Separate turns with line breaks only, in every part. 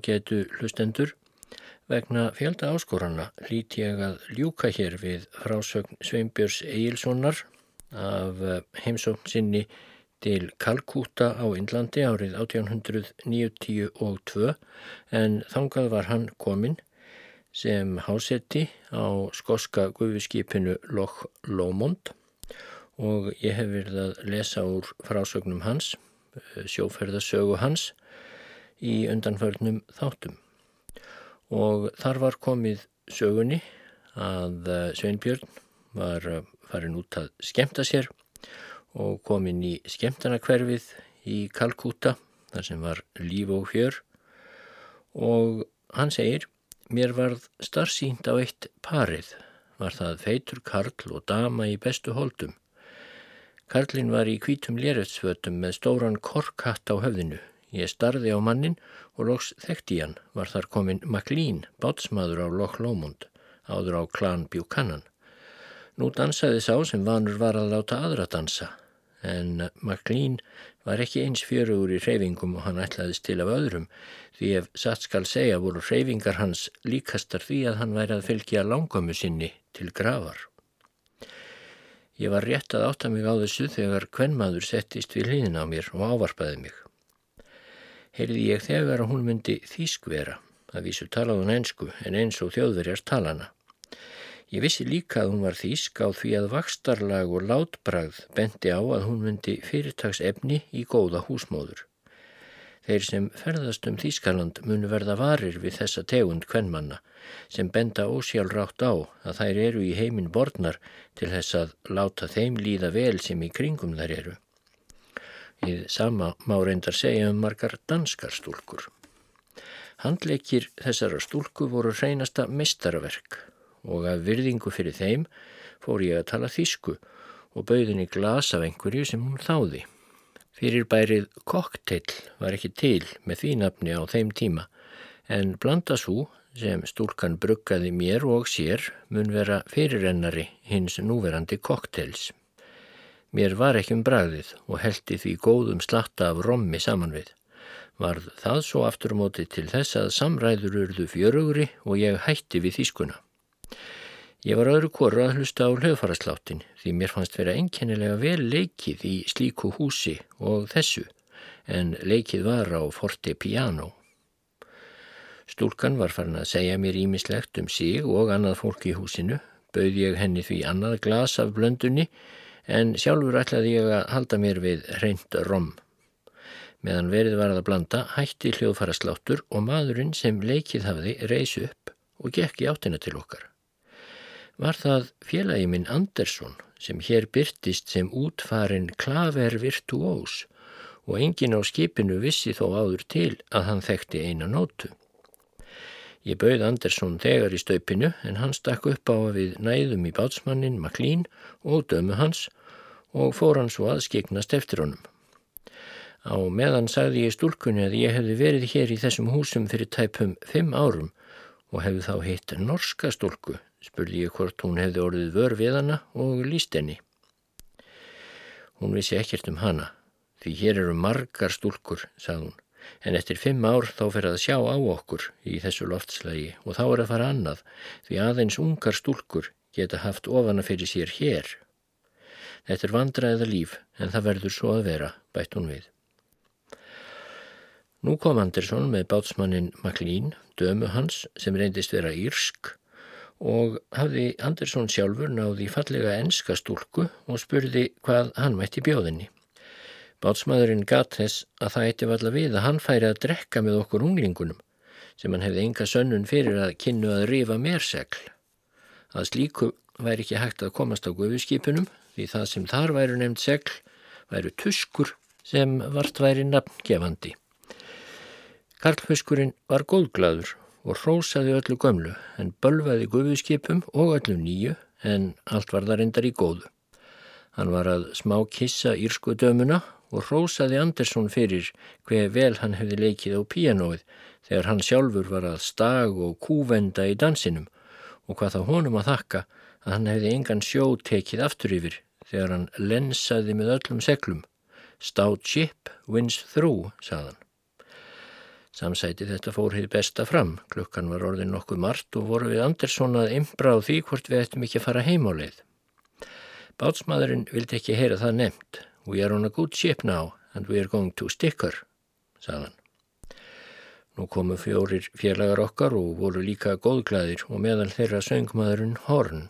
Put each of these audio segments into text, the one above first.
ágætu hlustendur. Vegna fjölda áskorana lít ég að ljúka hér við frásögn Sveinbjörns Egilsonar af eh, heimsókn sinni til Kalkúta á Indlandi árið 1892 en þangað var hann kominn sem hásetti á skoska gufiskipinu Loch Lomond og ég hef verið að lesa úr frásögnum hans, eh, sjóferðasögu hans í undanförnum þáttum. Og þar var komið sögunni að eh, Sveinbjörn var eh, farin út að skemta sér og komin í skemtanakverfið í Kalkúta, þar sem var líf og fjör og hann segir, mér varð starfsínt á eitt parið, var það feitur karl og dama í bestu holdum. Karlinn var í kvítum léreftsfötum með stóran korkhatt á höfðinu. Ég starði á mannin og loks þekkti hann var þar komin Maklín, bátsmaður á Loch Lomond, áður á klan Buchanan. Nú dansaði sá sem vanur var að láta aðra dansa, en Maklín var ekki eins fjörugur í reyfingum og hann ætlaðist til af öðrum, því ef satt skal segja voru reyfingar hans líkastar því að hann væri að fylgja langamu sinni til gravar. Ég var rétt að átta mig á þessu þegar kvennmaður settist við hlýðin á mér og ávarpaði mig. Heyrði ég þegar að hún myndi þýskvera, að vísu talaði hún einsku en eins og þjóðverjar talana. Ég vissi líka að hún var þýsk á því að vakstarlag og látbragð bendi á að hún myndi fyrirtagsefni í góða húsmóður. Þeir sem ferðast um Þýskaland munu verða varir við þessa tegund kvennmanna sem benda ósjálfrátt á að þær eru í heiminn borðnar til þess að láta þeim líða vel sem í kringum þær eru. Í sama má reyndar segja um margar danskar stúlkur. Handleikir þessara stúlku voru hreinasta mistarverk og af virðingu fyrir þeim fór ég að tala þýsku og bauðin í glas af einhverju sem hún þáði. Fyrir bærið kokteill var ekki til með því nafni á þeim tíma en blandasú sem stúlkan bruggaði mér og sér mun vera fyrirrennari hins núverandi kokteils. Mér var ekki um bragðið og heldi því góðum slatta af rommi saman við. Varð það svo aftur móti til þess að samræður urðu fjörugri og ég hætti við þýskuna. Ég var öðru koru að hlusta á hljóðfarasláttin því mér fannst vera enkennilega vel leikið í slíku húsi og þessu en leikið var á forte piano. Stúlkan var farin að segja mér ímislegt um sig og annað fólk í húsinu, bauð ég henni því annað glas af blöndunni en sjálfur ætlaði ég að halda mér við reynd rom. Meðan verið var að blanda hætti hljóðfara sláttur og maðurinn sem leikið hafði reysi upp og gekk í áttina til okkar. Var það félagi minn Andersson sem hér byrtist sem útfarin klaver virtuós og engin á skipinu vissi þó áður til að hann þekkti eina nótu. Ég bauð Andersson þegar í staupinu en hann stakk upp á að við næðum í bátsmannin Maklín og dömu hans og fór hann svo að skiknast eftir honum. Á meðan sagði ég stúlkunni að ég hefði verið hér í þessum húsum fyrir tæpum fimm árum og hefði þá hitt norska stúlku, spurði ég hvort hún hefði orðið vör við hana og líst henni. Hún vissi ekkert um hana, því hér eru margar stúlkur, sagði hún en eftir fimm ár þá fer að sjá á okkur í þessu loftslægi og þá er að fara annað því aðeins ungar stúlkur geta haft ofana fyrir sér hér. Þetta er vandraðið líf en það verður svo að vera, bætt hún við. Nú kom Andersson með bátsmannin Maklín, dömu hans sem reyndist vera írsk og hafði Andersson sjálfur náði fallega enska stúlku og spurði hvað hann mætti bjóðinni. Bátsmaðurinn gatt þess að það eitti valla við að hann færi að drekka með okkur unglingunum sem hann hefði enga sönnun fyrir að kynnu að rifa mér segl. Að slíku væri ekki hægt að komast á gufiskipunum því það sem þar væru nefnd segl væru tuskur sem vart væri nafngefandi. Karlfuskurinn var góðglaður og rósaði öllu gömlu en bölvaði gufiskipum og öllu nýju en allt var það reyndar í góðu. Hann var að smá kissa írsku dömuna og rósaði Andersson fyrir hver vel hann hefði leikið á píanóið þegar hann sjálfur var að stag og kúvenda í dansinum og hvað þá honum að þakka að hann hefði engan sjó tekið aftur yfir þegar hann lensaði með öllum seglum. Stout ship wins through, saðan. Samsæti þetta fór hér besta fram. Klukkan var orðin nokkuð margt og voru við Andersson að imbra á því hvort við ættum ekki að fara heim á leið. Bátsmaðurinn vildi ekki heyra það nefnt. We are on a good ship now and we are going to stick her, sagðan. Nú komu fjórir fjarlagar okkar og voru líka góðglæðir og meðal þeirra söngmaðurinn Horn.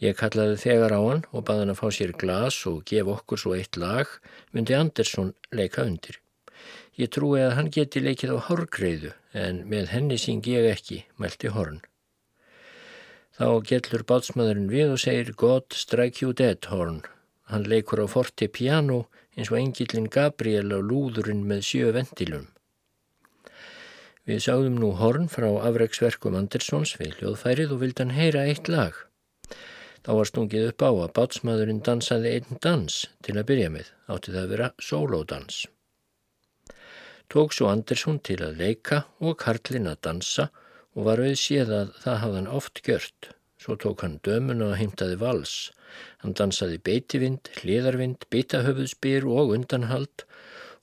Ég kallaði þegar á hann og baði hann að fá sér glas og gefa okkur svo eitt lag, myndi Andersson leika undir. Ég trúi að hann geti leikið á horgreiðu en með henni syng ég ekki, mælti Horn. Þá gellur bátsmaðurinn við og segir God strike you dead, Horn. Hann leikur á forti piano eins og engillin Gabriel á lúðurinn með sjö vendilum. Við sáðum nú Horn frá afreiksverkum Anderssons við hljóðfærið og vildan heyra eitt lag. Þá var stungið upp á að bátsmaðurinn dansaði einn dans til að byrja með, átti það að vera sólódans. Tók svo Andersson til að leika og Karlin að dansa og var auð séð að það hafðan oft gjört. Svo tók hann dömuna og heimtaði vals. Hann dansaði beitivind, hliðarvind, bitahöfuðspyr og undanhald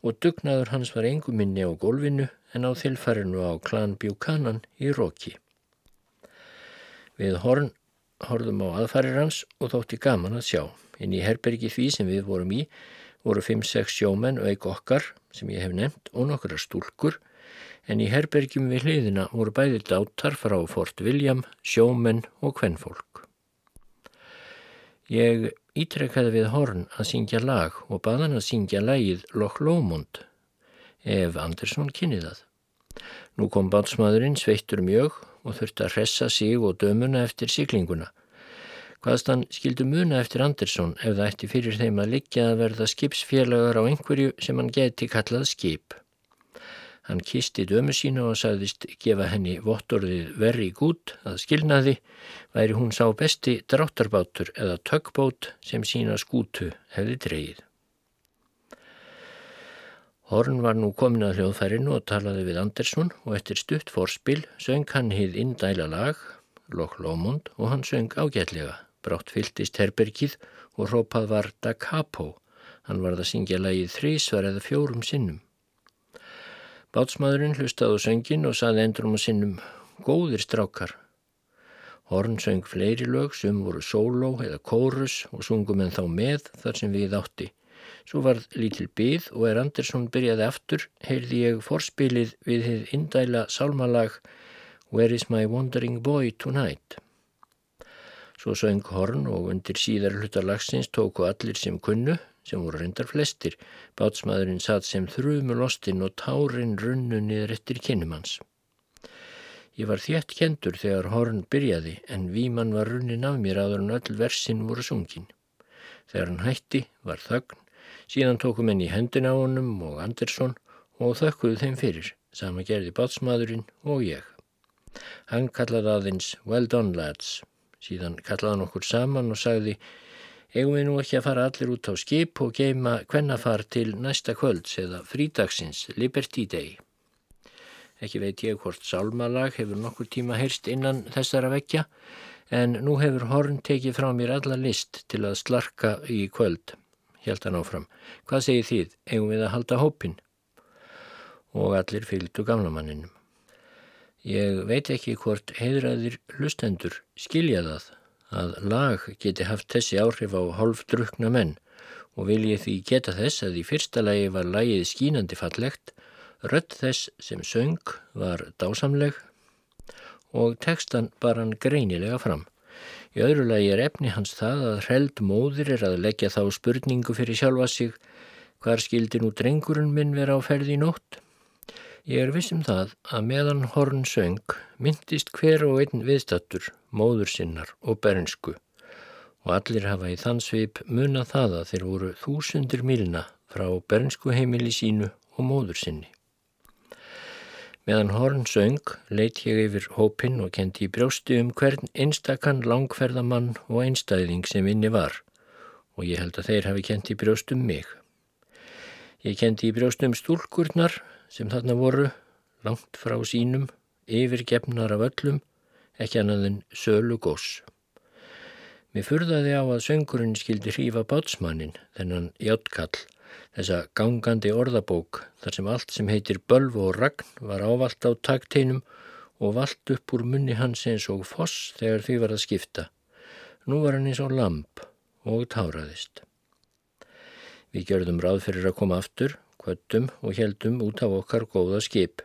og dugnaður hans var engum minni á gólfinu en á þilfærinu á klan Bjúkanan í Róki. Við horn horfðum á aðfarir hans og þótti gaman að sjá. Inn í herbergi því sem við vorum í voru 5-6 sjómenn og eik okkar sem ég hef nefnt og nokkura stúlkur en í herbergjum við hliðina voru bæði dátar frá Fort William, sjómenn og kvennfólk. Ég ítrekkaði við horn að syngja lag og baðan að syngja lagið Loch Lomond ef Andersson kynni það. Nú kom bátsmaðurinn sveittur mjög og þurfti að hressa sig og dömuna eftir siglinguna. Hvaðst hann skildu muna eftir Andersson ef það ætti fyrir þeim að liggja að verða skipsfélagar á einhverju sem hann geti kallað skip. Hann kisti dömu sína og sagðist gefa henni vottorðið verri gút að skilnaði væri hún sá besti dráttarbátur eða tökbót sem sína skútu hefði dreyið. Horn var nú komin að hljóðfærinu og talaði við Andersson og eftir stutt fórspil söng hann hið indæla lag, Loch Lomond, og hann söng ágætlega. Brátt fylltist herbergið og rópað var Da Capo. Hann varð að syngja lagið þrísvar eða fjórum sinnum. Bátsmaðurinn hlustaði söngin og saði endurum á sinnum Góðir strákar. Horn söng fleiri lög sem voru sóló eða kórus og sungum en þá með þar sem við átti. Svo varð lítil byð og er Andersson byrjaði aftur, heyrði ég forspilið við þið indæla sálmalag Where is my wandering boy tonight? Svo söng horn og undir síðar hlutalagsins tóku allir sem kunnu, sem voru reyndar flestir. Bátsmaðurinn satt sem þrjumul ostinn og tárin runnu niður eftir kynnumans. Ég var þétt kendur þegar horn byrjaði en víman var runnin af mér áður en öll versin voru sungin. Þegar hann hætti var þögn Síðan tókum henni í hendina á honum og Andersson og þökkuðu þeim fyrir, sama gerði bátsmaðurinn og ég. Hann kallaði aðeins well done lads, síðan kallaði hann okkur saman og sagði eigum við nú ekki að fara allir út á skip og geima hvennafar til næsta kvölds eða frídagsins, Liberty Day. Ekki veit ég hvort sálmalag hefur nokkur tíma heyrst innan þessara vekja en nú hefur Horn tekið frá mér alla list til að slarka í kvöld held hann áfram. Hvað segir þið? Eigum við að halda hópin? Og allir fylgdu gamlamanninum. Ég veit ekki hvort heiðræðir hlustendur skilja það að lag geti haft þessi áhrif á hálfdrukna menn og vil ég því geta þess að í fyrsta lagi var lagið skínandi fallegt, rött þess sem söng var dásamleg og tekstan bar hann greinilega fram. Í öðru lagi er efni hans það að hreld móðir er að leggja þá spurningu fyrir sjálfa sig hvar skildi nú drengurinn minn vera á ferði í nótt? Ég er vissum það að meðan horn söng myndist hver og einn viðstattur, móður sinnar og bernsku og allir hafa í þann sveip muna það að þeir voru þúsundir milna frá bernsku heimili sínu og móður sinni. Meðan horn söng leitt ég yfir hópin og kendi í brjósti um hvern einstakann langferðamann og einstæðing sem inni var og ég held að þeir hafi kent í brjóstum mig. Ég kendi í brjóstum stúlkurnar sem þarna voru, langt frá sínum, yfirgefnar af öllum, ekki annað en sölu gós. Mér furðaði á að söngurinn skildi hrífa bátsmannin, þennan játtkall, þessa gangandi orðabók þar sem allt sem heitir bölv og ragn var ávalt á takteinum og vald upp úr munni hans eins og foss þegar því var að skipta. Nú var hann eins og lamp og táraðist. Við gjörðum ráð fyrir að koma aftur, kvöttum og heldum út af okkar góða skip.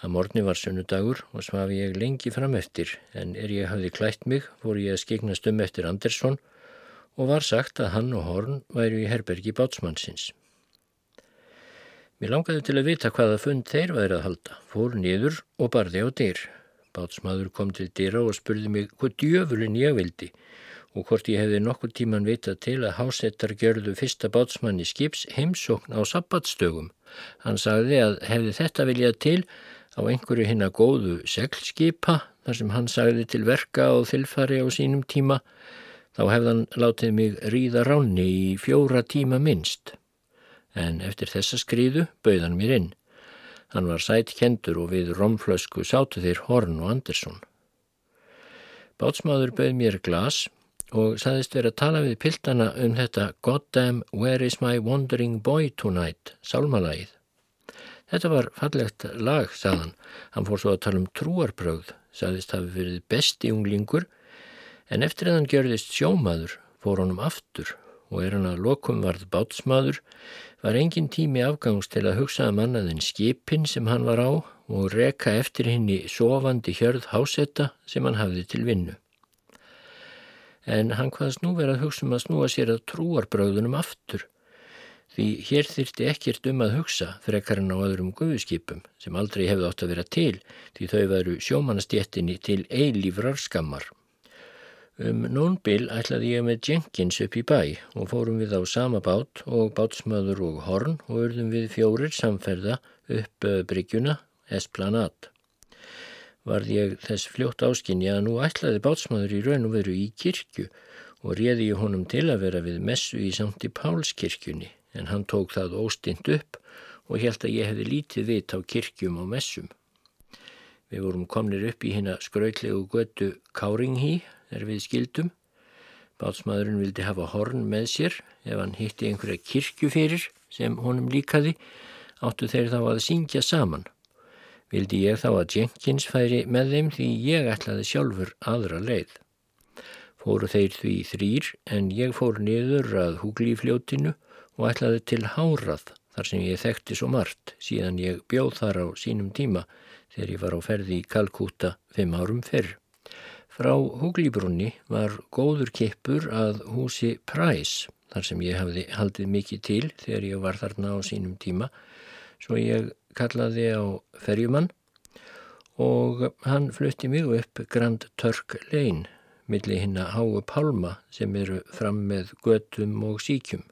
Að morni var sunnudagur og svafi ég lengi fram eftir en er ég hafði klætt mig fór ég að skiknast um eftir Andersson og var sagt að hann og Horn væru í herbergi bátsmannsins. Mér langaði til að vita hvaða fund þeir væri að halda, fór niður og barði á dyr. Bátsmaður kom til dyra og spurði mig hvað djöfulin ég vildi og hvort ég hefði nokkur tíman vitað til að hásettar gjörðu fyrsta bátsmanni skips heimsókn á sabbatstögum. Hann sagði að hefði þetta viljað til á einhverju hinn að góðu seglskipa þar sem hann sagði til verka og þilfari á sínum tíma, þá hefðan látið mig ríða ránni í fjóra tíma minnst en eftir þessa skriðu bauðan mér inn. Hann var sætt kendur og við romflösku sátu þeir Horn og Andersson. Bátsmáður bauð mér glas og saðist verið að tala við piltana um þetta Goddamn Where is my wandering boy tonight, sálmalagið. Þetta var fallegt lag, sagðan. Hann fór svo að tala um trúarbröð, saðist hafi verið besti unglingur, en eftir að hann gjörðist sjómaður fór honum aftur og er hann að lokum varð bátsmaður, var engin tími afgangs til að hugsaða um mannaðin skipin sem hann var á og reka eftir henni sofandi hjörð hásetta sem hann hafði til vinnu. En hann hvaðast nú verið að hugsa um að snúa sér að trúarbröðunum aftur, því hér þyrti ekkert um að hugsa frekar en á öðrum guðskipum sem aldrei hefði átt að vera til því þau veru sjómanastjettinni til eilífrar skammar. Um nónbil ætlaði ég með Jenkins upp í bæ og fórum við á sama bát og bátsmaður og horn og urðum við fjórir samferða upp eh, bryggjuna Esplanat. Varð ég þess fljótt áskinni að nú ætlaði bátsmaður í raun og veru í kirkju og réði ég honum til að vera við messu í Sankti Pálskirkjunni en hann tók það óstint upp og held að ég hefði lítið vit á kirkjum og messum. Við vorum komnir upp í hérna skrautlegu götu Káringhí er við skildum. Bátsmaðurinn vildi hafa horn með sér ef hann hitti einhverja kirkju fyrir sem honum líkaði áttu þeir þá að syngja saman. Vildi ég þá að Jenkins færi með þeim því ég ætlaði sjálfur aðra leið. Fóru þeir því þrýr en ég fór niður að húgli í fljótinu og ætlaði til Hárað þar sem ég þekkti svo margt síðan ég bjóð þar á sínum tíma þegar ég var á ferði í Kalkúta fimm árum fyrr. Frá Húglíbrunni var góður kippur að húsi Price þar sem ég hafði haldið mikið til þegar ég var þarna á sínum tíma svo ég kallaði á ferjumann og hann flutti mig upp Grand Turk Lane millir hinn að háu pálma sem eru fram með götum og síkjum.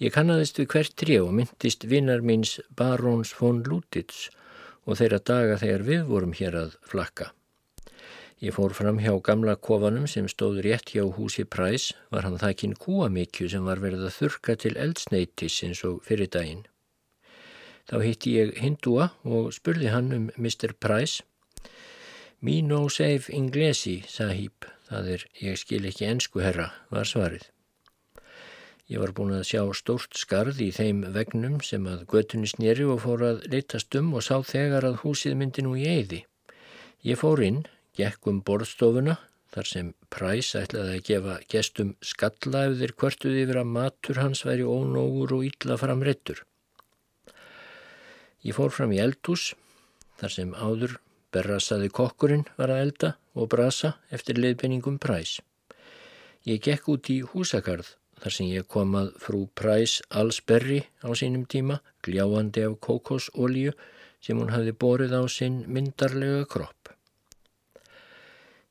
Ég kannadist við hvert tré og myndist vinnar míns Barons von Lutitz og þeirra daga þegar við vorum hér að flakka. Ég fór fram hjá gamla kofanum sem stóð rétt hjá húsi Præs, var hann þakkinn kúamikju sem var verið að þurka til eldsneitis eins og fyrir daginn. Þá hitti ég hindúa og spurði hann um Mr. Præs. Me no save inglesi, sahib, það er ég skil ekki ensku herra, var svarið. Ég var búin að sjá stórt skarð í þeim vegnum sem að götunni snýri og fór að litast um og sá þegar að húsið myndi nú í eiði. Ég fór inn, gekk um borðstofuna þar sem Præs ætlaði að gefa gestum skalla ef þeir kvörtuði yfir að matur hans væri ónógur og illa framreittur. Ég fór fram í eldhús þar sem áður berrasaði kokkurinn var að elda og brasa eftir leiðbenningum Præs. Ég gekk út í húsakarð þar sem ég kom að frú Præs allsberri á sínum tíma, gljáandi af kókosólju sem hún hafði borið á sinn myndarlega kropp.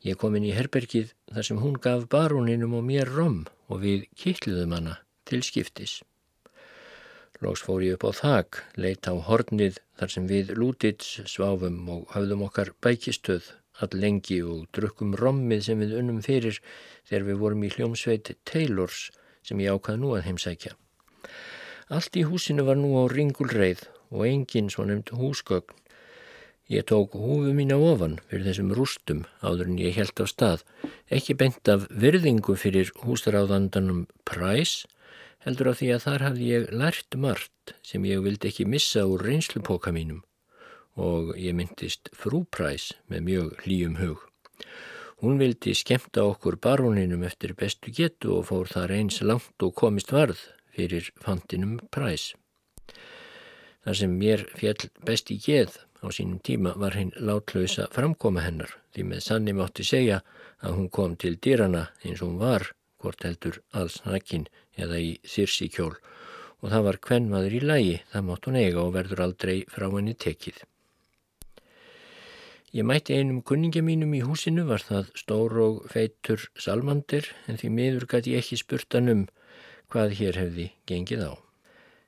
Ég kom inn í herbergið þar sem hún gaf baróninum og mér rom og við kittluðum hana til skiptis. Lóks fór ég upp á þak, leitt á hornið þar sem við lútits sváfum og hafðum okkar bækistöð all lengi og drukkum rommið sem við unnum fyrir þegar við vorum í hljómsveit Taylors sem ég ákvað nú að heimsækja. Allt í húsinu var nú á ringulreið og enginn svo nefnd húsgögn Ég tók húfu mín á ofan fyrir þessum rústum áður en ég held á stað, ekki beint af virðingu fyrir húsráðandanum Præs, heldur af því að þar hafði ég lært margt sem ég vildi ekki missa úr reynslupóka mínum og ég myndist frúpræs með mjög hlýjum hug. Hún vildi skemta okkur baróninum eftir bestu getu og fór þar eins langt og komist varð fyrir fandinum præs. Þar sem mér fjall best í geð á sínum tíma var hinn látlausa framkoma hennar því með sanni mátti segja að hún kom til dýrana eins og hún var hvort heldur alls nakkin eða í þyrsi kjól og það var hvenn maður í lægi, það mátt hún eiga og verður aldrei frá henni tekið. Ég mætti einum kunningja mínum í húsinu, var það stór og feitur salmandir, en því miður gæti ég ekki spurtan um hvað hér hefði gengið á.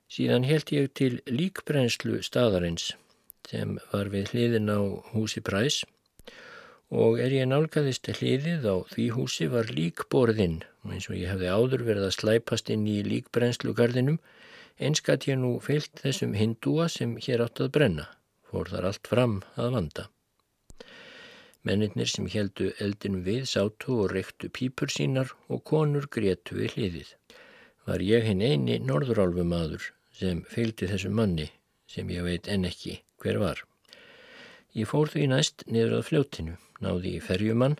Síðan held ég til líkbrennslu staðarins sem var við hliðin á húsi Bræs og er ég nálgæðist hliðið á því húsi var líkborðinn og eins og ég hefði áður verið að slæpast inn í líkbrennslugarðinum einskatt ég nú fyllt þessum hindúa sem hér átt að brenna, fór þar allt fram að vanda. Mennirnir sem heldu eldinum við sátu og reyktu pípur sínar og konur grétu við hliðið. Var ég hinn eini norðurálfumadur sem fylgdi þessum manni sem ég veit enn ekki hver var. Ég fór því næst niður að fljóttinu náði í ferjumann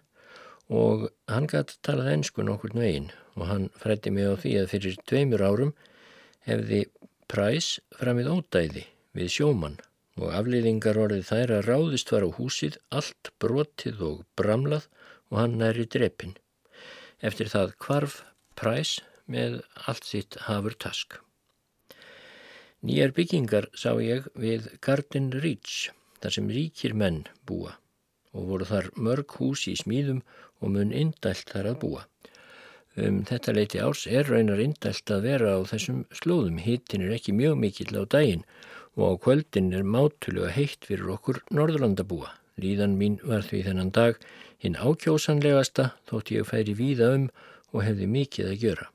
og hann gæti talað ennsku nokkur veginn og hann frætti mig á því að fyrir dveimur árum hefði præs framið ódæði við sjómann og afliðingar orðið þær að ráðist var á húsið allt brotið og bramlað og hann næri drepin. Eftir það kvarf præs með allt sitt hafur task. Nýjar byggingar sá ég við Garden Reach, þar sem ríkir menn búa og voru þar mörg hús í smíðum og mun indælt þar að búa. Um þetta leiti árs er raunar indælt að vera á þessum slóðum. Hittin er ekki mjög mikill á daginn og á kvöldin er mátulega heitt fyrir okkur Norðurlandabúa. Líðan mín var því þennan dag hinn ákjósanlegasta þótt ég færi víða um og hefði mikið að gjöra.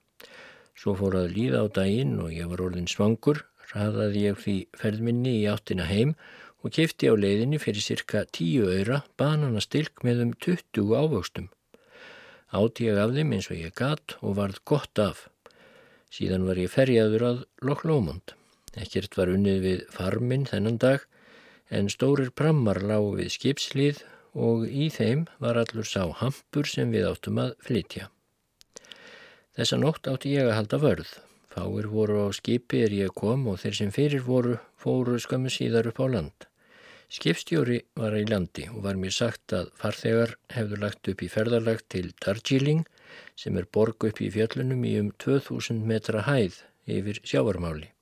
Svo fór að líða á daginn og ég var orðin svangur, ræðaði ég því ferðminni í áttina heim og kefti á leiðinni fyrir cirka 10 öyra bananastilk með um 20 ávöxtum. Átti ég af þeim eins og ég gatt og varð gott af. Síðan var ég ferjaður að Loch Lomond. Ekkert var unnið við farminn þennan dag en stórir brammar lágu við skipslið og í þeim var allur sá hampur sem við áttum að flytja. Þessa nótt átti ég að halda vörð. Fáir voru á skipi er ég kom og þeir sem fyrir voru fóru skömmu síðar upp á land. Skipstjóri var í landi og var mér sagt að farþegar hefðu lagt upp í ferðarlagt til Darjeeling sem er borg upp í fjöllunum í um 2000 metra hæð yfir sjávarmáli.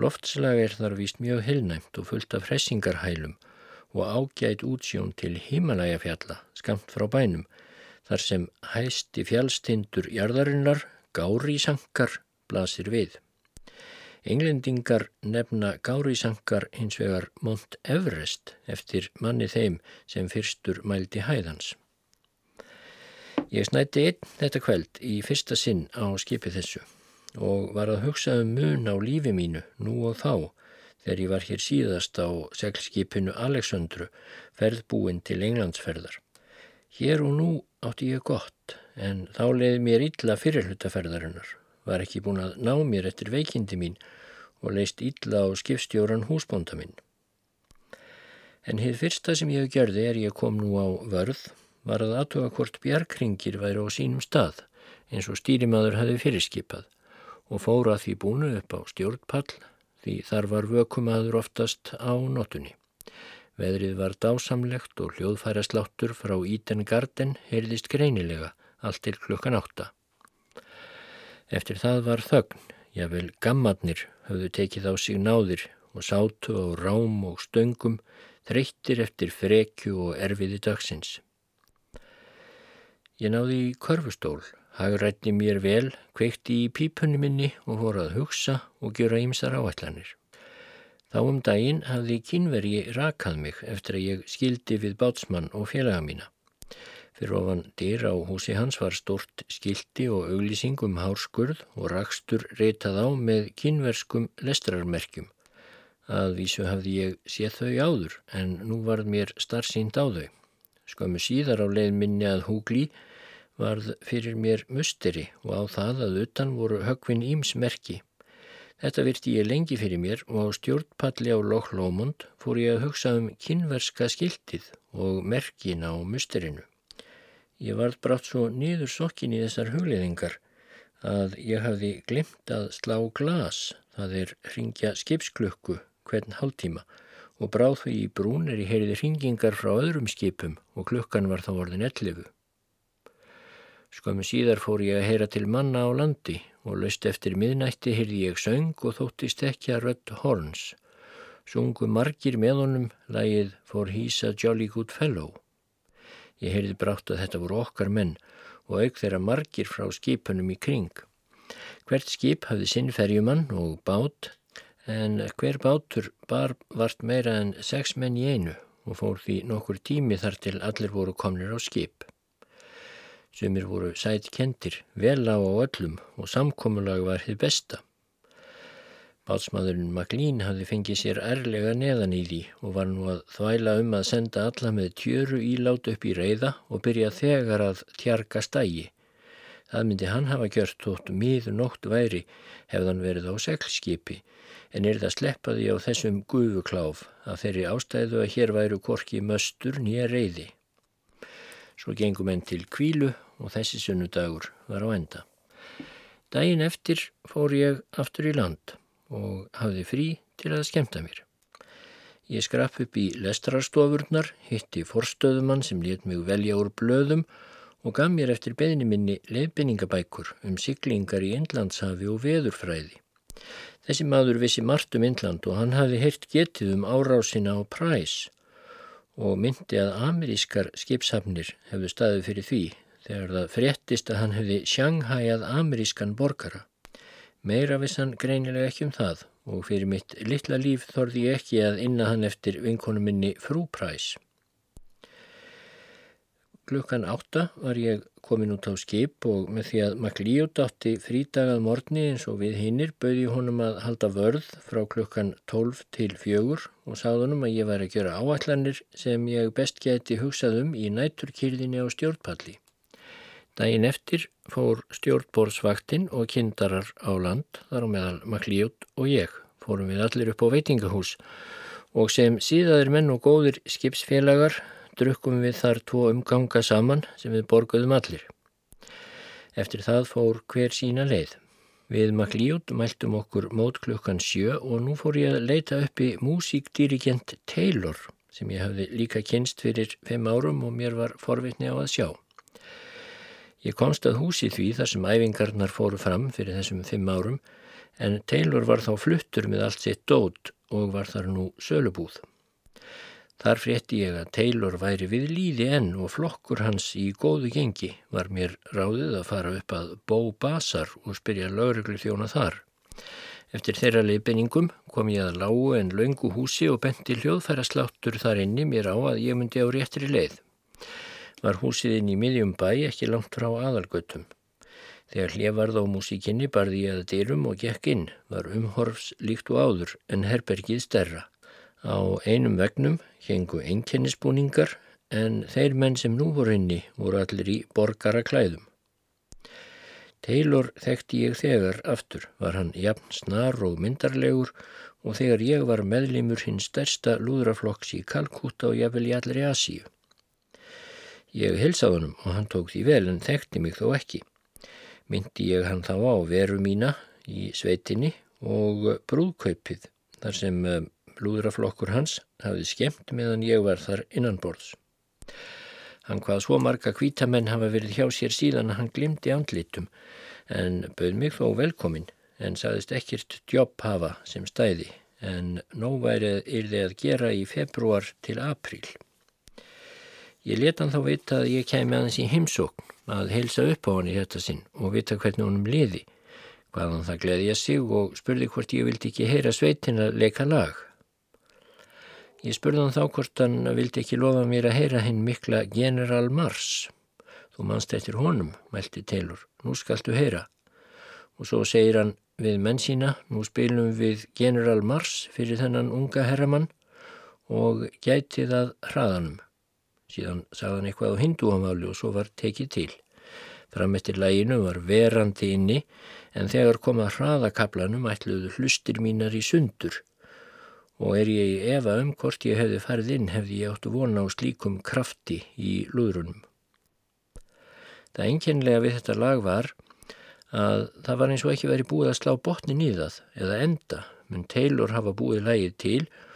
Loftslag er þar víst mjög hilnæmt og fullt af hressingarhælum og ágætt útsjón til Himalajafjalla skamt frá bænum þar sem hæsti fjallstindur jarðarinnar, gári sankar, blasir við. Englendingar nefna gárisankar hins vegar Mont Everest eftir manni þeim sem fyrstur mældi hæðans. Ég snætti einn þetta kveld í fyrsta sinn á skipi þessu og var að hugsa um mun á lífi mínu nú og þá þegar ég var hér síðast á seglskipinu Alexandru ferðbúin til Englandsferðar. Hér og nú átti ég gott en þá leiði mér illa fyrirhlutaferðarinnar var ekki búin að ná mér eftir veikindi mín og leist illa á skipstjóran húsbónda minn. En hitt fyrsta sem ég gerði er ég kom nú á vörð var að aðtuga hvort bjarkringir væri á sínum stað eins og stýrimaður hafi fyrirskipað og fóra því búinu upp á stjórnpall því þar var vökumadur oftast á notunni. Veðrið var dásamlegt og hljóðfæra sláttur frá Íten Garden heyrðist greinilega allt til klukkan átta. Eftir það var þögn, jável gammadnir höfðu tekið á sig náðir og sátu á rám og stöngum, þreyttir eftir frekju og erfiði dagsins. Ég náði í körfustól, hagrætti mér vel, kveikti í pípunni minni og voru að hugsa og gera ímsar áætlanir. Þá um daginn hafði kynveri rakað mig eftir að ég skildi við bátsmann og félaga mína. Fyrir ofan dyr á húsi hans var stort skildi og auglýsing um hárskurð og rakstur reytað á með kynverskum lestrarmerkjum. Að vísu hafði ég séð þau áður en nú var mér starfsýnd á þau. Skömmu síðar á leið minni að húgli varð fyrir mér musteri og á það að utan voru högvin ímsmerki. Þetta virti ég lengi fyrir mér og á stjórnpalli á Loch Lomond fór ég að hugsa um kynverska skiltið og merkin á musterinu. Ég varð brátt svo niður sokkin í þessar hugliðingar að ég hafði glimt að slá glas, það er ringja skipsklukku hvern hálftíma og bráð því í brún er ég heyriði ringingar frá öðrum skipum og klukkan var þá orðin ellifu. Skömmu síðar fór ég að heyra til manna á landi og löst eftir miðnætti heyrði ég söng og þóttist ekki að rött horns. Sungu margir með honum lægið For He's a Jolly Good Fellow. Ég heyrði brátt að þetta voru okkar menn og auk þeirra margir frá skipunum í kring. Hvert skip hafði sinn ferjumann og bát en hver bátur bar vart meira en sex menn í einu og fór því nokkur tími þar til allir voru komnir á skip. Sumir voru sætt kentir, vel á á öllum og samkomulag var þið besta. Bátsmaðurinn Maglín hafði fengið sér ærlega neðan í því og var nú að þvæla um að senda alla með tjöru ílát upp í reyða og byrja þegar að tjarga stægi. Það myndi hann hafa gjört tótt miður nótt væri hefðan verið á seglskipi en er það sleppaði á þessum gufukláf að þeirri ástæðu að hér væru korki möstur nýja reyði. Svo gengum enn til kvílu og þessi sunnudagur var á enda. Dægin eftir fór ég aftur í land og hafði frí til að skemta mér. Ég skrapp upp í lestrarstofurnar, hitti forstöðumann sem let mig velja úr blöðum og gaf mér eftir beðni minni leifinningabækur um siglingar í Indlandshafi og veðurfræði. Þessi maður vissi margt um Indland og hann hafði heyrt getið um árásina á præs og myndi að amerískar skipshafnir hefðu staðið fyrir því þegar það fréttist að hann hefði sjanghæjað amerískan borgara. Meira vissan greinilega ekki um það og fyrir mitt litla líf þorði ég ekki að inna hann eftir vinkonu minni frúpræs. Klukkan átta var ég komin út á skip og með því að Maklíot átti frítagað morgni eins og við hinnir bauði honum að halda vörð frá klukkan 12 til 4 og sáðunum að ég var að gera áallanir sem ég best geti hugsað um í næturkýrðinni á stjórnpalli. Dægin eftir fór stjórnbórsvaktinn og kindarar á land þar á meðal Maklíot og ég fórum við allir upp á veitingahús og sem síðaðir menn og góðir skipsfélagar drukkum við þar tvo umganga saman sem við borguðum allir. Eftir það fór hver sína leið. Við maklíut mæltum okkur mót klukkan sjö og nú fór ég að leita uppi músíkdirigent Taylor sem ég hafði líka kynst fyrir fimm árum og mér var forvitni á að sjá. Ég komst að húsi því þar sem æfingarnar fóru fram fyrir þessum fimm árum en Taylor var þá fluttur með allt sitt dót og var þar nú sölubúð. Þar frétti ég að Taylor væri við líði enn og flokkur hans í góðu gengi var mér ráðið að fara upp að Bó Basar og spyrja lögreglu þjóna þar. Eftir þeirra leifinningum kom ég að lágu en laungu húsi og benti hljóðfæra sláttur þar inni mér á að ég myndi á réttri leið. Var húsið inn í miðjum bæ ekki langt frá aðalgötum. Þegar hliðvarð á músikinni barði ég að dyrum og gekk inn, var umhorfs líkt og áður en herbergið stærra. Á einum vegnum hengu einkennisbúningar en þeir menn sem nú voru inni voru allir í borgara klæðum. Taylor þekkti ég þegar aftur, var hann jafn snar og myndarlegur og þegar ég var meðlimur hinn stærsta lúðraflokks í Kalkúta og ég vel í allir í Asíu. Ég hilsaði honum og hann tók því vel en þekkti mig þó ekki. Myndi ég hann þá á veru mína í sveitinni og brúðkaupið þar sem eh, lúðraflokkur hans hafði skemmt meðan ég var þar innanborðs. Hann hvað svo marga kvítamenn hafa verið hjá sér síðan að hann glimti andlitum en bauð mig þó velkomin en saðist ekkert jobb hafa sem stæði en nóværið þið að gera í februar til apríl. Ég leta hann þá vita að ég kemi aðeins í heimsókn að heilsa upp á hann í þetta sinn og vita hvernig honum liði. Hvaðan það gleði ég sig og spurði hvort ég vildi ekki heyra sveitin að leika lag. Ég spurði hann þá hvort hann vildi ekki lofa mér að heyra hinn mikla General Mars. Þú mannst eftir honum, mælti Taylor. Nú skaltu heyra. Og svo segir hann við menn sína, nú spilum við General Mars fyrir þennan unga herramann og gæti það hraðanum. Síðan sagði hann eitthvað á hinduamáli og svo var tekið til. Fram eftir læginu var verandi inni en þegar komað hraðakablanum ætluðu hlustir mínar í sundur og er ég í efa um hvort ég hefði farið inn hefði ég áttu vona á slíkum krafti í lúðrunum. Það enginlega við þetta lag var að það var eins og ekki verið búið að slá botnin í það eða enda, menn Taylor hafa búið lægið til og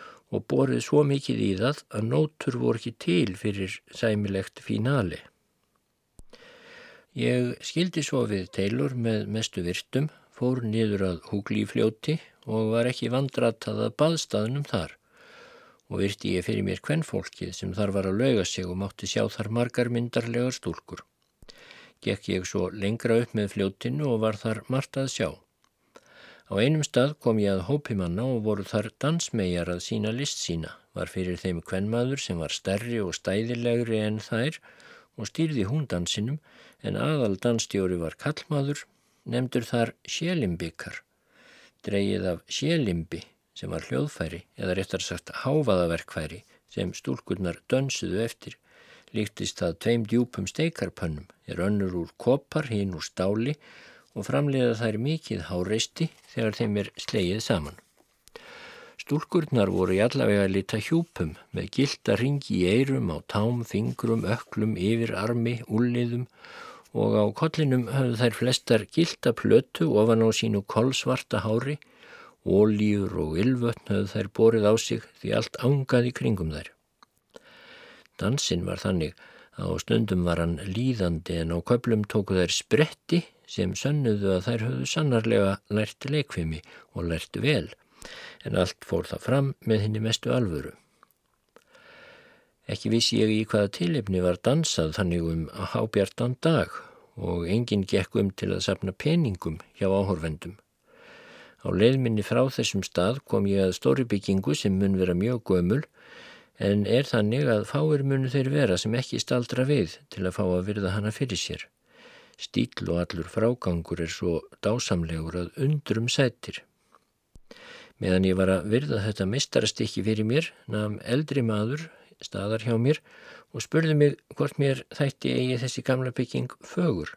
borið svo mikið í það að nótur voru ekki til fyrir sæmilegt fínali. Ég skildi svo við Taylor með mestu virtum, fór niður að húglífljóti og var ekki vandratað að baðstaðnum þar og virti ég fyrir mér kvennfólkið sem þar var að lauga sig og mátti sjá þar margar myndarlegar stúlkur. Gekk ég svo lengra upp með fljótinu og var þar margt að sjá. Á einum stað kom ég að hópimanna og voru þar dansmegar að sína list sína. Var fyrir þeim kvennmaður sem var stærri og stæðilegri en þær og stýrði hún dansinum en aðal dansstjóri var kallmaður, nefndur þar sjelimbikar, dreyið af sjelimbi sem var hljóðfæri eða réttar sagt háfaðaverkfæri sem stúlkurnar dönsuðu eftir. Líktist það tveim djúpum steikarpönnum, er önnur úr kopar, hinn úr stáli og framleiða þær mikið háreisti þegar þeim er sleið saman. Stúlkurnar voru í allavega lita hjúpum með gilda ringi í eirum á tám, fingrum, öklum, yfir armi, úrliðum og á kollinum höfðu þær flestar gilda plötu ofan á sínu kolsvarta hári, ólíur og ylvötn höfðu þær borið á sig því allt ángaði kringum þær. Dansinn var þannig á stundum var hann líðandi en á köplum tóku þær spretti sem sönnuðu að þær höfðu sannarlega lært leikfimi og lært vel, en allt fór það fram með henni mestu alvöru. Ekki vissi ég í hvaða tilefni var dansað þannig um að hábjartan dag og enginn gekk um til að sapna peningum hjá áhorfendum. Á leiðminni frá þessum stað kom ég að stóri byggingu sem mun vera mjög gömul en er þannig að fáir munu þeir vera sem ekki staldra við til að fá að virða hana fyrir sér. Stíl og allur frágangur er svo dásamlegur að undrum sættir. Meðan ég var að virða þetta mistarastikki fyrir mér, namn eldri maður staðar hjá mér og spurði mig hvort mér þætti eigi þessi gamla bygging fögur.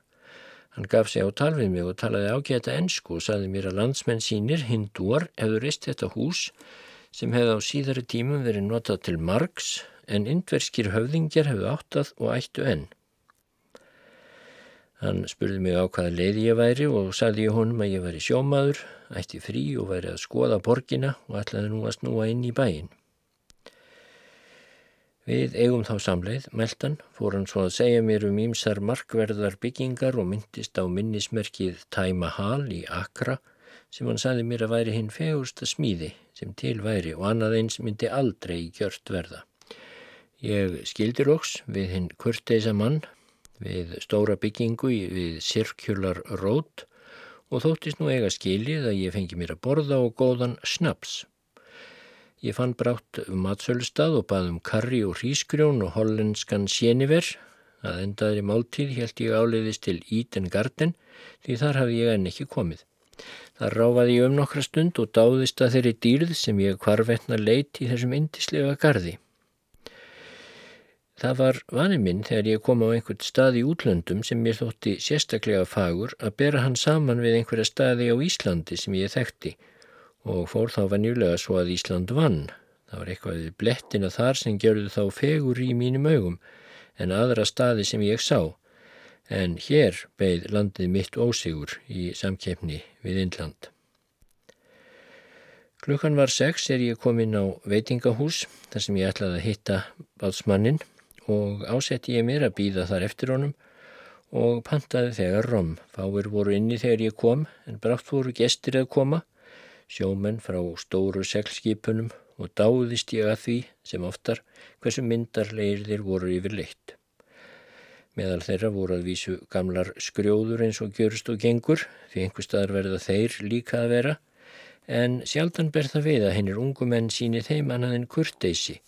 Hann gaf sig á tal við mig og talaði ágæta ennsku og saði mér að landsmenn sínir, hindúar, hefur reist þetta hús sem hefði á síðari tímum verið notað til margs en indverskir höfðingjar hefðu áttað og ættu enn. Hann spurði mig á hvaða leið ég væri og sagði ég honum að ég væri sjómaður, ætti frí og væri að skoða borgina og ætlaði nú að snúa inn í bæin. Við eigum þá samleið, meldan, fór hann svo að segja mér um ímsar markverðar byggingar og myndist á minnismerkið Tæma Hall í Akra sem hann sagði mér að væri hinn fegursta smíði sem til væri og annað eins myndi aldrei gjört verða. Ég skildir óks við hinn kurteisa mann við stóra byggingu við Circular Road og þóttist nú eiga skilið að ég fengi mér að borða og góðan snaps. Ég fann brátt matsölustad og baðum karri og hrísgrjón og hollenskan séniver. Að endaðri máltíð held ég áleiðist til Eden Garden því þar hafði ég enn ekki komið. Þar ráfaði ég um nokkra stund og dáðist að þeirri dýrð sem ég hvarvetna leit í þessum indislega gardi. Það var vanið minn þegar ég kom á einhvert stað í útlöndum sem mér þótti sérstaklega fagur að bera hann saman við einhverja staði á Íslandi sem ég þekkti og fór þá vanjulega svo að Ísland vann. Það var eitthvað við blettina þar sem gerðu þá fegur í mínum augum en aðra staði sem ég sá. En hér beigð landið mitt ósigur í samkeppni við Indland. Klukkan var sex er ég komin á veitingahús þar sem ég ætlaði að hitta bátsmannin og ásetti ég mér að býða þar eftir honum og pantaði þegar rom. Fáir voru inni þegar ég kom en brátt voru gestir að koma, sjómenn frá stóru seglskipunum og dáðist ég að því sem oftar hversu myndarleir þeir voru yfir leitt. Meðal þeirra voru að vísu gamlar skrjóður eins og gjörst og gengur því einhver staðar verða þeir líka að vera en sjaldan ber það við að hennir ungumenn síni þeim annað en kurteysi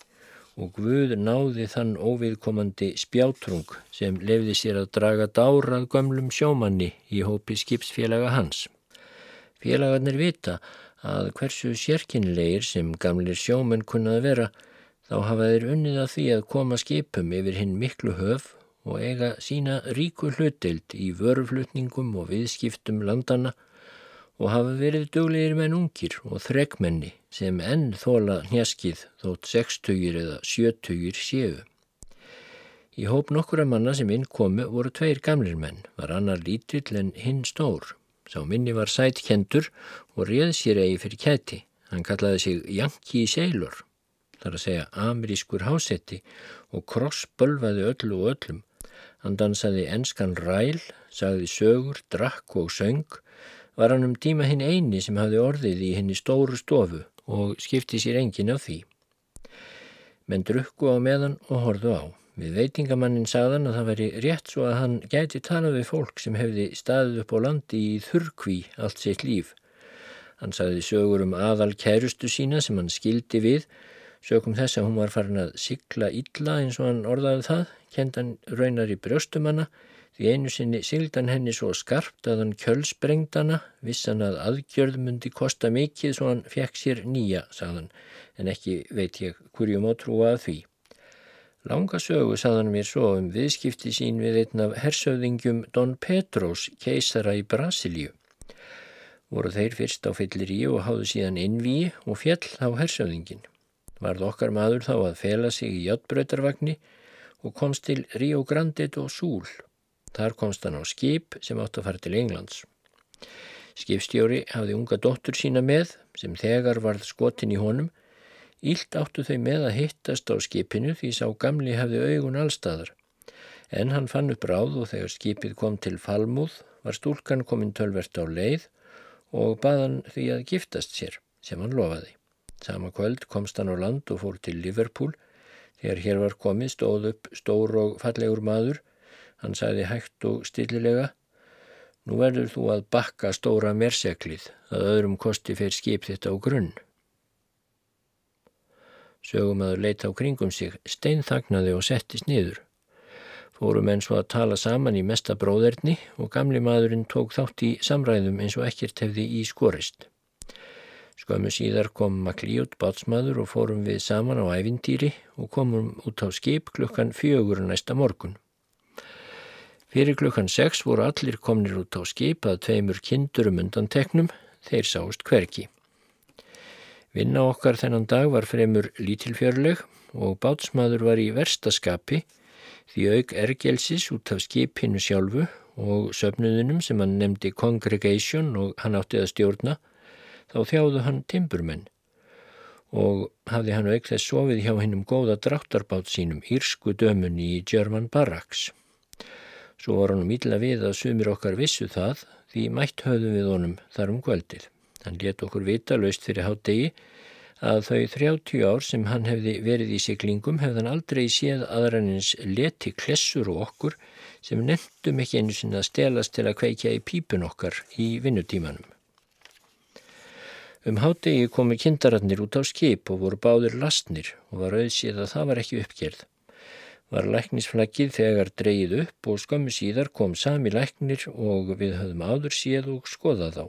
og Guð náði þann óviðkomandi spjátrung sem lefði sér að draga dárað gömlum sjómanni í hópi skipsfélaga hans. Félagarnir vita að hversu sérkynleir sem gamlir sjómenn kunnaði vera þá hafa þeir unnið að því að koma skipum yfir hinn miklu höf og eiga sína ríku hlutdeild í vöruflutningum og viðskiptum landana og hafa verið duglegir menn ungir og þregmenni sem enn þóla hnjaskið þótt sextugir eða sjötugir séu. Í hóp nokkura manna sem inn komu voru tveir gamlir menn, var annar lítill en hinn stór. Sá minni var sætkendur og réð sér eigi fyrir kæti. Hann kallaði sig Yankee Sailor, þar að segja amerískur hásetti og krossbölvaði öllu og öllum. Hann dansaði enskan ræl, sagði sögur, drakk og söng, var hann um tíma hinn eini sem hafði orðið í henni stóru stofu og skipti sér engin af því. Menn drukku á meðan og horðu á. Við veitingamannin sagðan að það veri rétt svo að hann gæti tala við fólk sem hefði staðið upp á landi í þurrkví allt sitt líf. Hann sagði sögur um aðal kærustu sína sem hann skildi við, sögum þess að hún var farin að sigla illa eins og hann orðaði það, kendan raunar í brjóstumanna, því einu sinni sigldan henni svo skarpt að hann kjölsprengdana, vissan að aðgjörð myndi kosta mikið svo hann fekk sér nýja, sagðan, en ekki veit ég hverju má trúa að því. Langa sögu saðan mér svo um viðskipti sín við einn af hersöðingjum Don Petros, keisara í Brasilíu. Voru þeir fyrst á fyllir í og háðu síðan innvíi og fjall á hersöðingin. Varð okkar maður þá að fela sig í játbröytarvagni og komst til Rio Grande do Sul. Þar komst hann á skip sem átt að fara til Englands. Skipstjóri hafði unga dóttur sína með sem þegar varð skotin í honum Ílt áttu þau með að hittast á skipinu því sá gamli hefði augun allstaðar. En hann fann upp ráð og þegar skipið kom til Falmúð var stúlkan komin tölvert á leið og baðan því að giftast sér, sem hann lofaði. Sama kvöld komst hann á land og fór til Liverpool. Þegar hér var komið stóð upp stór og fallegur maður. Hann sagði hægt og stillilega Nú verður þú að bakka stóra merseklið að öðrum kosti fyrir skip þetta á grunn. Sögum aður leita á kringum sig, steinþagnaði og settist niður. Fórum eins og að tala saman í mesta bróðerni og gamli maðurinn tók þátt í samræðum eins og ekkert hefði í skorist. Skömmu síðar kom Maklíut bátsmaður og fórum við saman á ævintýri og komum út á skip klukkan fjögur næsta morgun. Fyrir klukkan sex voru allir komnir út á skip að tveimur kindurum undan teknum, þeir sást hverki. Vinna okkar þennan dag var fremur lítilfjörleg og bátsmaður var í verstaskapi því auk ergelsis út af skipinu sjálfu og söfnuðunum sem hann nefndi Congregation og hann átti að stjórna, þá þjáðu hann timburmenn og hafði hann auk þess sofið hjá hennum góða dráttarbát sínum írsku dömunni í German Barracks. Svo var hann ítla við að sumir okkar vissu það því mætt höfðum við honum þar um kvöldið. Hann let okkur vita laust fyrir hátdegi að þau 30 ár sem hann hefði verið í siglingum hefðan aldrei séð aðrannins leti klessur og okkur sem nefndum ekki einu sinna að stelast til að kveikja í pípun okkar í vinnutímanum. Um hátdegi komu kindararnir út á skip og voru báðir lastnir og var auðsið að það var ekki uppgerð. Var læknisflaggið þegar dreyið upp og skömmu síðar kom sami læknir og við höfðum áður síð og skoðað þá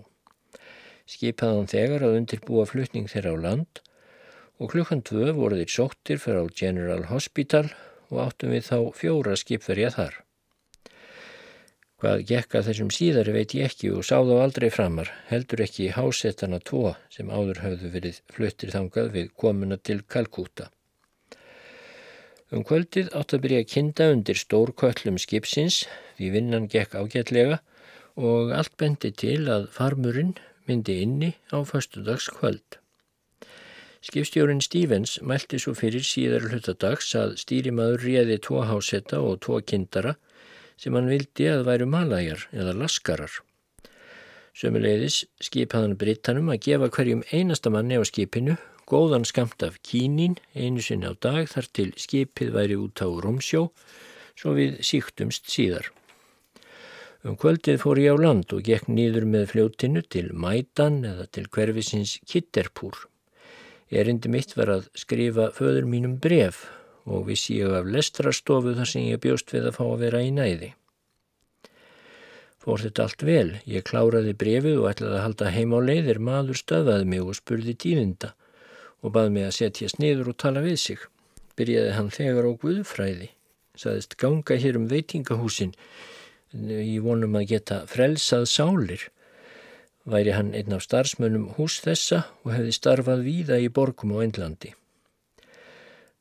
skipaði hann þegar að undirbúa flutning þeirra á land og klukkan tvö voru þeir sóttir fyrir á General Hospital og áttum við þá fjóra skipverja þar. Hvað gekka þessum síðari veit ég ekki og sá þá aldrei framar, heldur ekki hásettana tvo sem áður hafðu verið fluttir þangað við komuna til Kalkúta. Um kvöldið átt að byrja að kinda undir stórköllum skipsins, því vinnan gekk ágætlega og allt bendi til að farmurinn myndi inni á föstudagskvöld. Skipstjórin Stevens mælti svo fyrir síðar hlutadags að stýrimaður réði tvo hásetta og tvo kindara sem hann vildi að væru malajar eða laskarar. Sömulegðis skipaðan Brittanum að gefa hverjum einasta manni á skipinu góðan skamt af kínín einu sinni á dag þar til skipið væri út á Rómsjó svo við síktumst síðar. Um kvöldið fór ég á land og gekk nýður með fljóttinu til Mætan eða til hverfisins Kitterpúr. Erindi mitt var að skrifa föður mínum bref og vissi ég af lestrastofu þar sem ég bjóst við að fá að vera í næði. Fór þetta allt vel, ég kláraði brefið og ætlaði að halda heim á leiðir, maður stöðaði mig og spurði tíðinda og baði mig að setjast niður og tala við sig. Byrjaði hann þegar á Guðfræði. saðist ganga hér um veitingahúsin í vonum að geta frelsað sálir. Væri hann einn af starfsmönnum hús þessa og hefði starfað víða í borgum á Endlandi.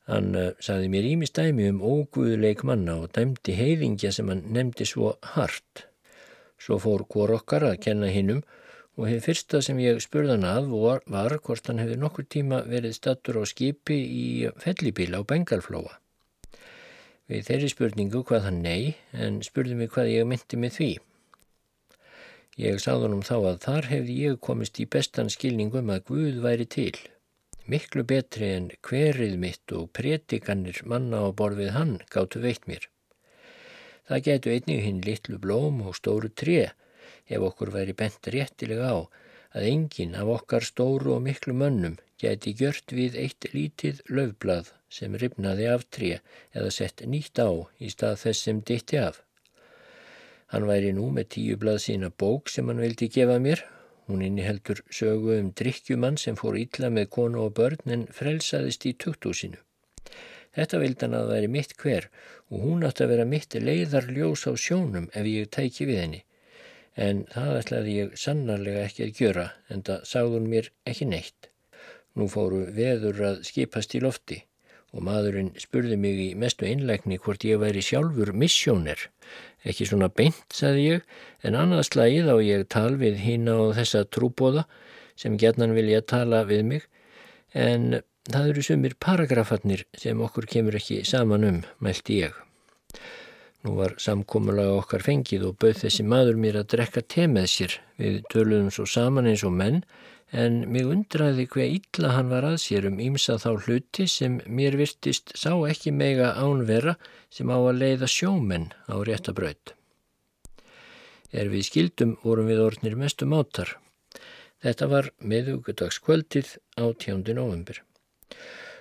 Hann uh, saði mér ímistæmi um óguðuleik manna og dæmdi heiðingja sem hann nefndi svo hart. Svo fór hvor okkar að kenna hinnum og hefði fyrsta sem ég spurðan að var, var hvort hann hefði nokkur tíma verið stattur á skipi í fellibíla á Bengalflóa. Við þeirri spurningu hvað hann nei, en spurði mig hvað ég myndi með því. Ég sáðunum þá að þar hefði ég komist í bestan skilningum að Guð væri til. Miklu betri en hverið mitt og prétikannir manna á borfið hann gáttu veitt mér. Það getu einnig hinn litlu blóm og stóru tré ef okkur væri bent réttilega á að enginn af okkar stóru og miklu mönnum geti gjört við eitt lítið löfblad sem ripnaði af tré eða sett nýtt á í stað þess sem ditti af. Hann væri nú með tíu blad sína bók sem hann vildi gefa mér. Hún inniheldur sögu um drikkjumann sem fór ítla með konu og börn en frelsaðist í tukthúsinu. Þetta vildi hann að væri mitt hver og hún átti að vera mitt leiðarljós á sjónum ef ég tæki við henni en það ætlaði ég sannarlega ekki að gjöra en það sagðun mér ekki neitt. Nú fóru veður að skipast í lofti og maðurinn spurði mig í mestu innleikni hvort ég væri sjálfur missjóner. Ekki svona beint, sagði ég, en annað slagið á ég tal við hín á þessa trúbóða sem gerðnan vilja tala við mig, en það eru sumir paragrafarnir sem okkur kemur ekki saman um, mælti ég. Nú var samkómulega okkar fengið og bauð þessi maður mér að drekka te með sér. Við töluðum svo saman eins og menn en mig undraði hver illa hann var að sér um ímsa þá hluti sem mér virtist sá ekki mega ánvera sem á að leiða sjómenn á réttabraut. Er við skildum vorum við orðnir mestu mátar. Þetta var meðugudagskvöldið á tjóndi november.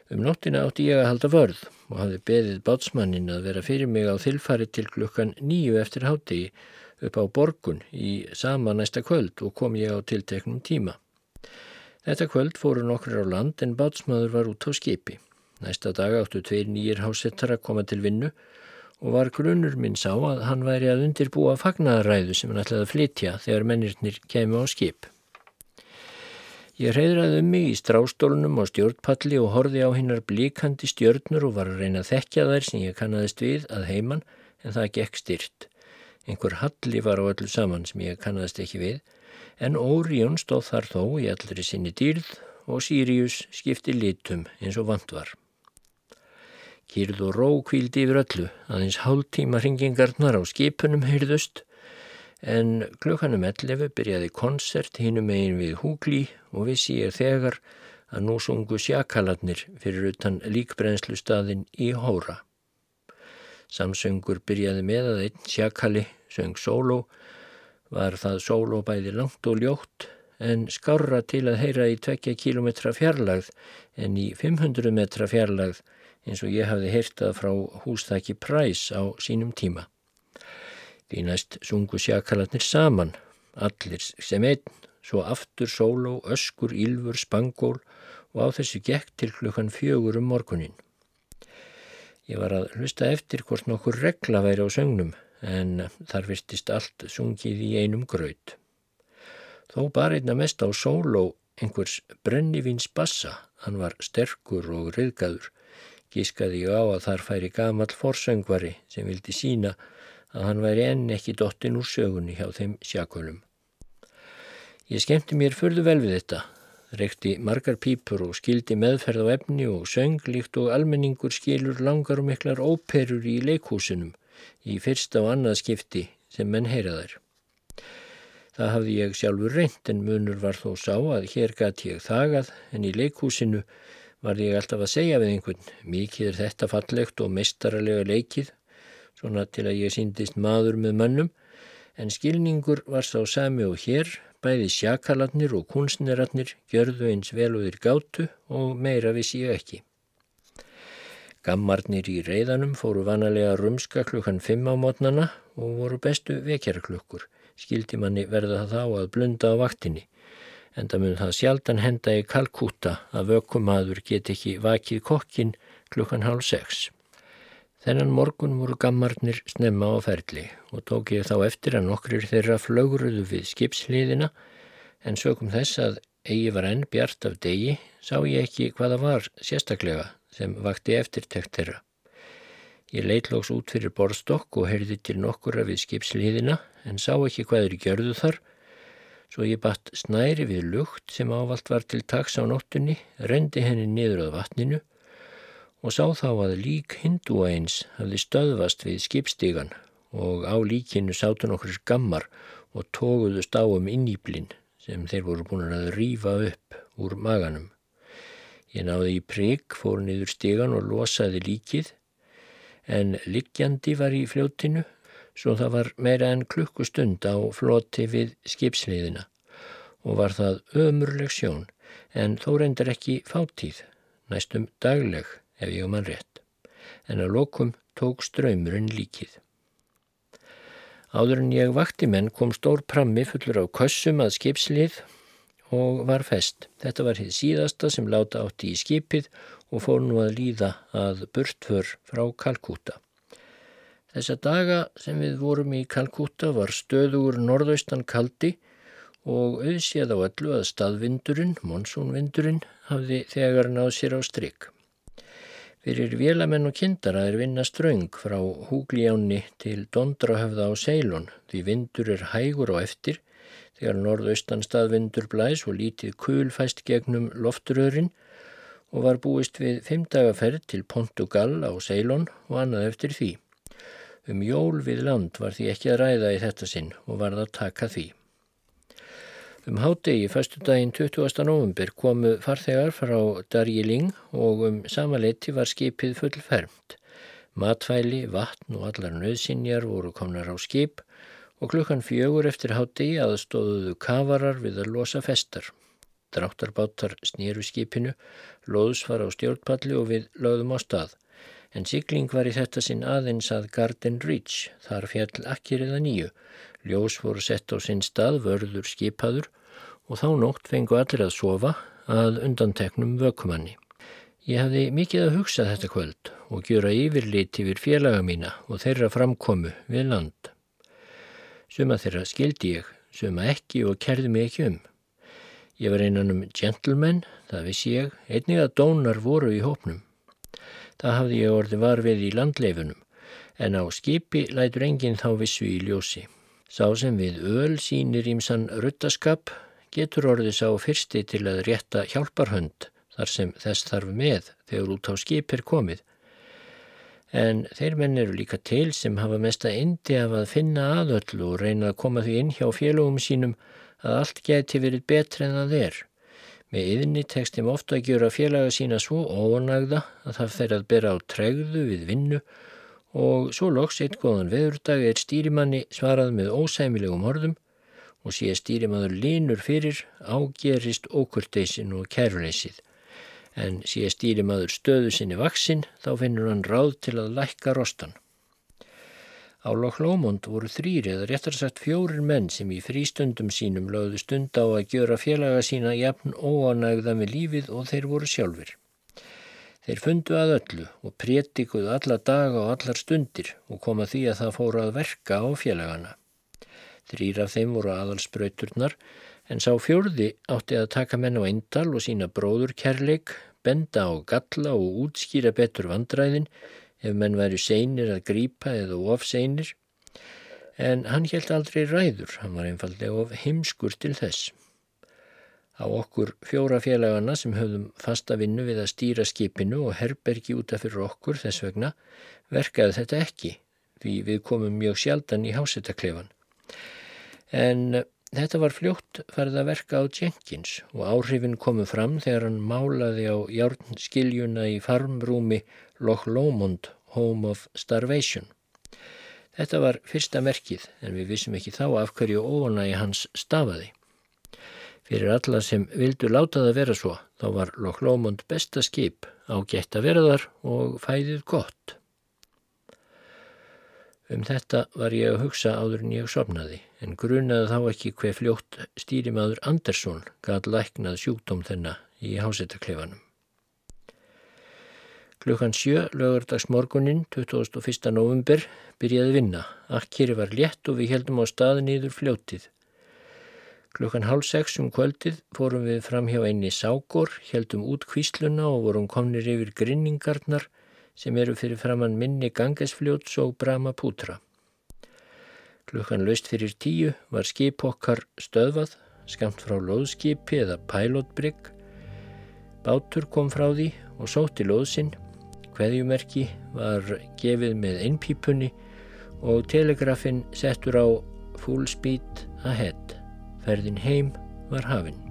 Um nóttina átti ég að halda vörð og hafði beðið bátsmannin að vera fyrir mig á þilfari til klukkan nýju eftir hátti upp á borgun í sama næsta kvöld og kom ég á tilteknum tíma. Þetta kvöld fóru nokkur á land en bátsmaður var út á skipi. Næsta dag áttu tveir nýjir hásettar að koma til vinnu og var grunnur minn sá að hann væri að undirbúa fagnaræðu sem hann ætlaði að flytja þegar mennirnir kemur á skip. Ég reyðraði um mig í strástólunum og stjórnpalli og horfi á hinnar blíkandi stjörnur og var að reyna að þekkja þær sem ég kannadist við að heiman en það gekk styrt. Einhver halli var á öllu saman sem ég kannadist ekki við en Órión stóð þar þó í allri sinni dýrð og Sirius skipti litum eins og vant var. Kýrð og ró kvíldi yfir öllu aðeins hálftíma hringingarnar á skipunum heyrðust en klukkanum 11 byrjaði konsert hinum eigin við húgli og vissi ég þegar að nú sungu sjakalarnir fyrir utan líkbrennslu staðin í hóra. Samsöngur byrjaði með að einn sjakali söng sóló, var það sóló bæði langt og ljótt en skára til að heyra í tvekja kílometra fjarlagð en í 500 metra fjarlagð eins og ég hafði heyrtað frá húsþæki Præs á sínum tíma. Því næst sungu sjakalarnir saman, allir sem einn, svo aftur sóló, öskur, ylfur, spangól og á þessu gekk til klukkan fjögur um morgunin. Ég var að hlusta eftir hvort nokkur regla væri á sögnum en þar virtist allt sungið í einum graut. Þó bara einna mest á sóló einhvers brennivins bassa, hann var sterkur og riðgaður, gískaði á að þar færi gamal forsöngvari sem vildi sína að hann væri enn ekki dottin úr sögunni hjá þeim sjakölum. Ég skemmti mér förðu vel við þetta, reykti margar pípur og skildi meðferð á efni og söng líkt og almenningur skilur langar og miklar óperur í leikhúsunum í fyrsta og annað skipti sem menn heyra þær. Það hafði ég sjálfur reynd en munur var þó sá að hér gæti ég þagað en í leikhúsinu var ég alltaf að segja við einhvern mikið er þetta fallegt og mestarlega leikið svona til að ég síndist maður með mönnum, en skilningur var sá sami og hér, bæði sjakalarnir og kunstnerarnir gjörðu eins vel og þeir gátu og meira vissi ég ekki. Gammarnir í reyðanum fóru vanalega rumska klukkan fimm á mótnana og voru bestu vekjaraklukkur. Skildi manni verða þá að blunda á vaktinni. Enda mun það sjaldan henda í Kalkúta að vökkumadur get ekki vakið kokkin klukkan hálf sex. Þennan morgun voru gammarnir snemma á ferli og tók ég þá eftir að nokkrir þeirra flögruðu við skipsliðina en sögum þess að eigi var enn bjart af degi sá ég ekki hvaða var sérstaklega sem vakti eftirtekt þeirra. Ég leitlóks út fyrir borstokk og heyrði til nokkura við skipsliðina en sá ekki hvaður gjörðu þar svo ég batt snæri við lukt sem ávalt var til taks á nóttunni, rendi henni niður á vatninu og sá þá að lík hindúa eins hafði stöðvast við skipstígan og á líkinu sátu nokkur gammar og tóguðust á um innýblinn sem þeir voru búin að rýfa upp úr maganum. Ég náði í prigg, fór niður stígan og losaði líkið en liggjandi var í fljóttinu svo það var meira en klukkustund á floti við skipsliðina og var það ömurleg sjón en þó reyndar ekki fátíð, næstum dagleg ef ég mann rétt, en að lokum tók ströymurinn líkið. Áður en ég vakti menn kom stór prammi fullur af kössum að skipslið og var fest. Þetta var hitt síðasta sem láta átti í skipið og fór nú að líða að burtför frá Kalkúta. Þessa daga sem við vorum í Kalkúta var stöðugur norðaustan kaldi og auðséð á öllu að staðvindurinn, monsúnvindurinn, hafði þegar náð sér á strikk. Fyrir vélamenn og kindara er vinna ströng frá Húglíjáni til Dondrahöfða á Seilon því vindur er hægur á eftir þegar norðaustan staðvindur blæs og lítið kulfæst gegnum lofturöðrin og var búist við fimmdagaferð til Pontugal á Seilon og annað eftir því. Um jól við land var því ekki að ræða í þetta sinn og var það taka því. Um hádegi, fastu daginn 20. november, komu farþegar frá Darjeeling og um samaleiti var skipið fullfermt. Matfæli, vatn og allar nöðsinjar voru komnar á skip og klukkan fjögur eftir hádegi aðstóðuðu kavarar við að losa festar. Dráttarbátar snýru skipinu, loðs var á stjórnpalli og við lögðum á stað. En sigling var í þetta sinn aðeins að Garden Reach, þar fjall akkiriða nýju. Ljós voru sett á sinn stað, vörður skipaður og þá nótt fengu allir að sofa að undanteknum vökumanni. Ég hafði mikið að hugsa þetta kvöld og gjöra yfirlit yfir félaga mína og þeirra framkomu við land. Suma þeirra skildi ég, suma ekki og kerði mig ekki um. Ég var einan um gentleman, það vissi ég, einnig að dónar voru í hópnum. Það hafði ég orði varfið í landleifunum, en á skipi lætur enginn þá vissu í ljósi. Sá sem við öl sínir ímsann ruttaskap getur orðið sá fyrsti til að rétta hjálparhönd þar sem þess þarf með þegar út á skip er komið. En þeir menn eru líka til sem hafa mesta indi af að finna aðöllu og reyna að koma því inn hjá félögum sínum að allt geti verið betre en það er. Með yðinni tekst þeim ofta að gjöra félaga sína svo ónagða að það fer að bera á tregðu við vinnu og svo loks eitt góðan veðurdag er stýrimanni svarað með ósæmilegum orðum og sé stýrimaður línur fyrir ágerist ókurteisin og kæruleysið. En sé stýrimaður stöðu sinni vaksinn þá finnur hann ráð til að lækka rostan. Á Lóklómond voru þrýri eða réttar sagt fjórir menn sem í frístundum sínum lögðu stund á að gjöra félaga sína jafn óanægða með lífið og þeir voru sjálfur. Þeir fundu að öllu og prétikuðu alla daga og allar stundir og koma því að það fóru að verka á félagana. Þrýr af þeim voru aðalspröyturnar en sá fjörði átti að taka menn á eindal og sína bróður kærleik, benda á galla og útskýra betur vandræðin ef menn væri seinir að grýpa eða ofseinir. En hann helt aldrei ræður, hann var einfallega of heimskur til þess. Á okkur fjóra félagana sem höfðum fasta vinnu við að stýra skipinu og herbergi útaf fyrir okkur þess vegna verkaði þetta ekki, því við komum mjög sjaldan í hásettaklefan. En þetta var fljótt farið að verka á Jenkins og áhrifin komu fram þegar hann málaði á járnskiljuna í farmrúmi Loch Lomond, Home of Starvation. Þetta var fyrsta merkið en við vissum ekki þá af hverju óanægi hans stafaði. Fyrir alla sem vildu láta það vera svo, þá var Loch Lomond besta skip á vera þar og fæðið gott. Um þetta var ég að hugsa áður en ég sopnaði, en grunaði þá ekki hver fljótt stýrimaður Andersson gæt læknað sjúkdóm þennan í hásettakleifanum. Klukkan sjö lögurdags morgunin 21. november byrjaði vinna. Akkeri var létt og við heldum á stað nýður fljótið. Klukkan hálf sex um kvöldið fórum við fram hjá einni ságor, heldum út kvísluna og vorum komnir yfir grinningarnar sem eru fyrir framann minni gangesfljóts og brama pútra. Klukkan löst fyrir tíu var skip okkar stöðvað, skamt frá loðskipi eða pælótbrygg. Bátur kom frá því og sótti loðsinn Hveðjumerki var gefið með einpípunni og telegrafinn settur á full speed ahead. Ferðin heim var hafinn.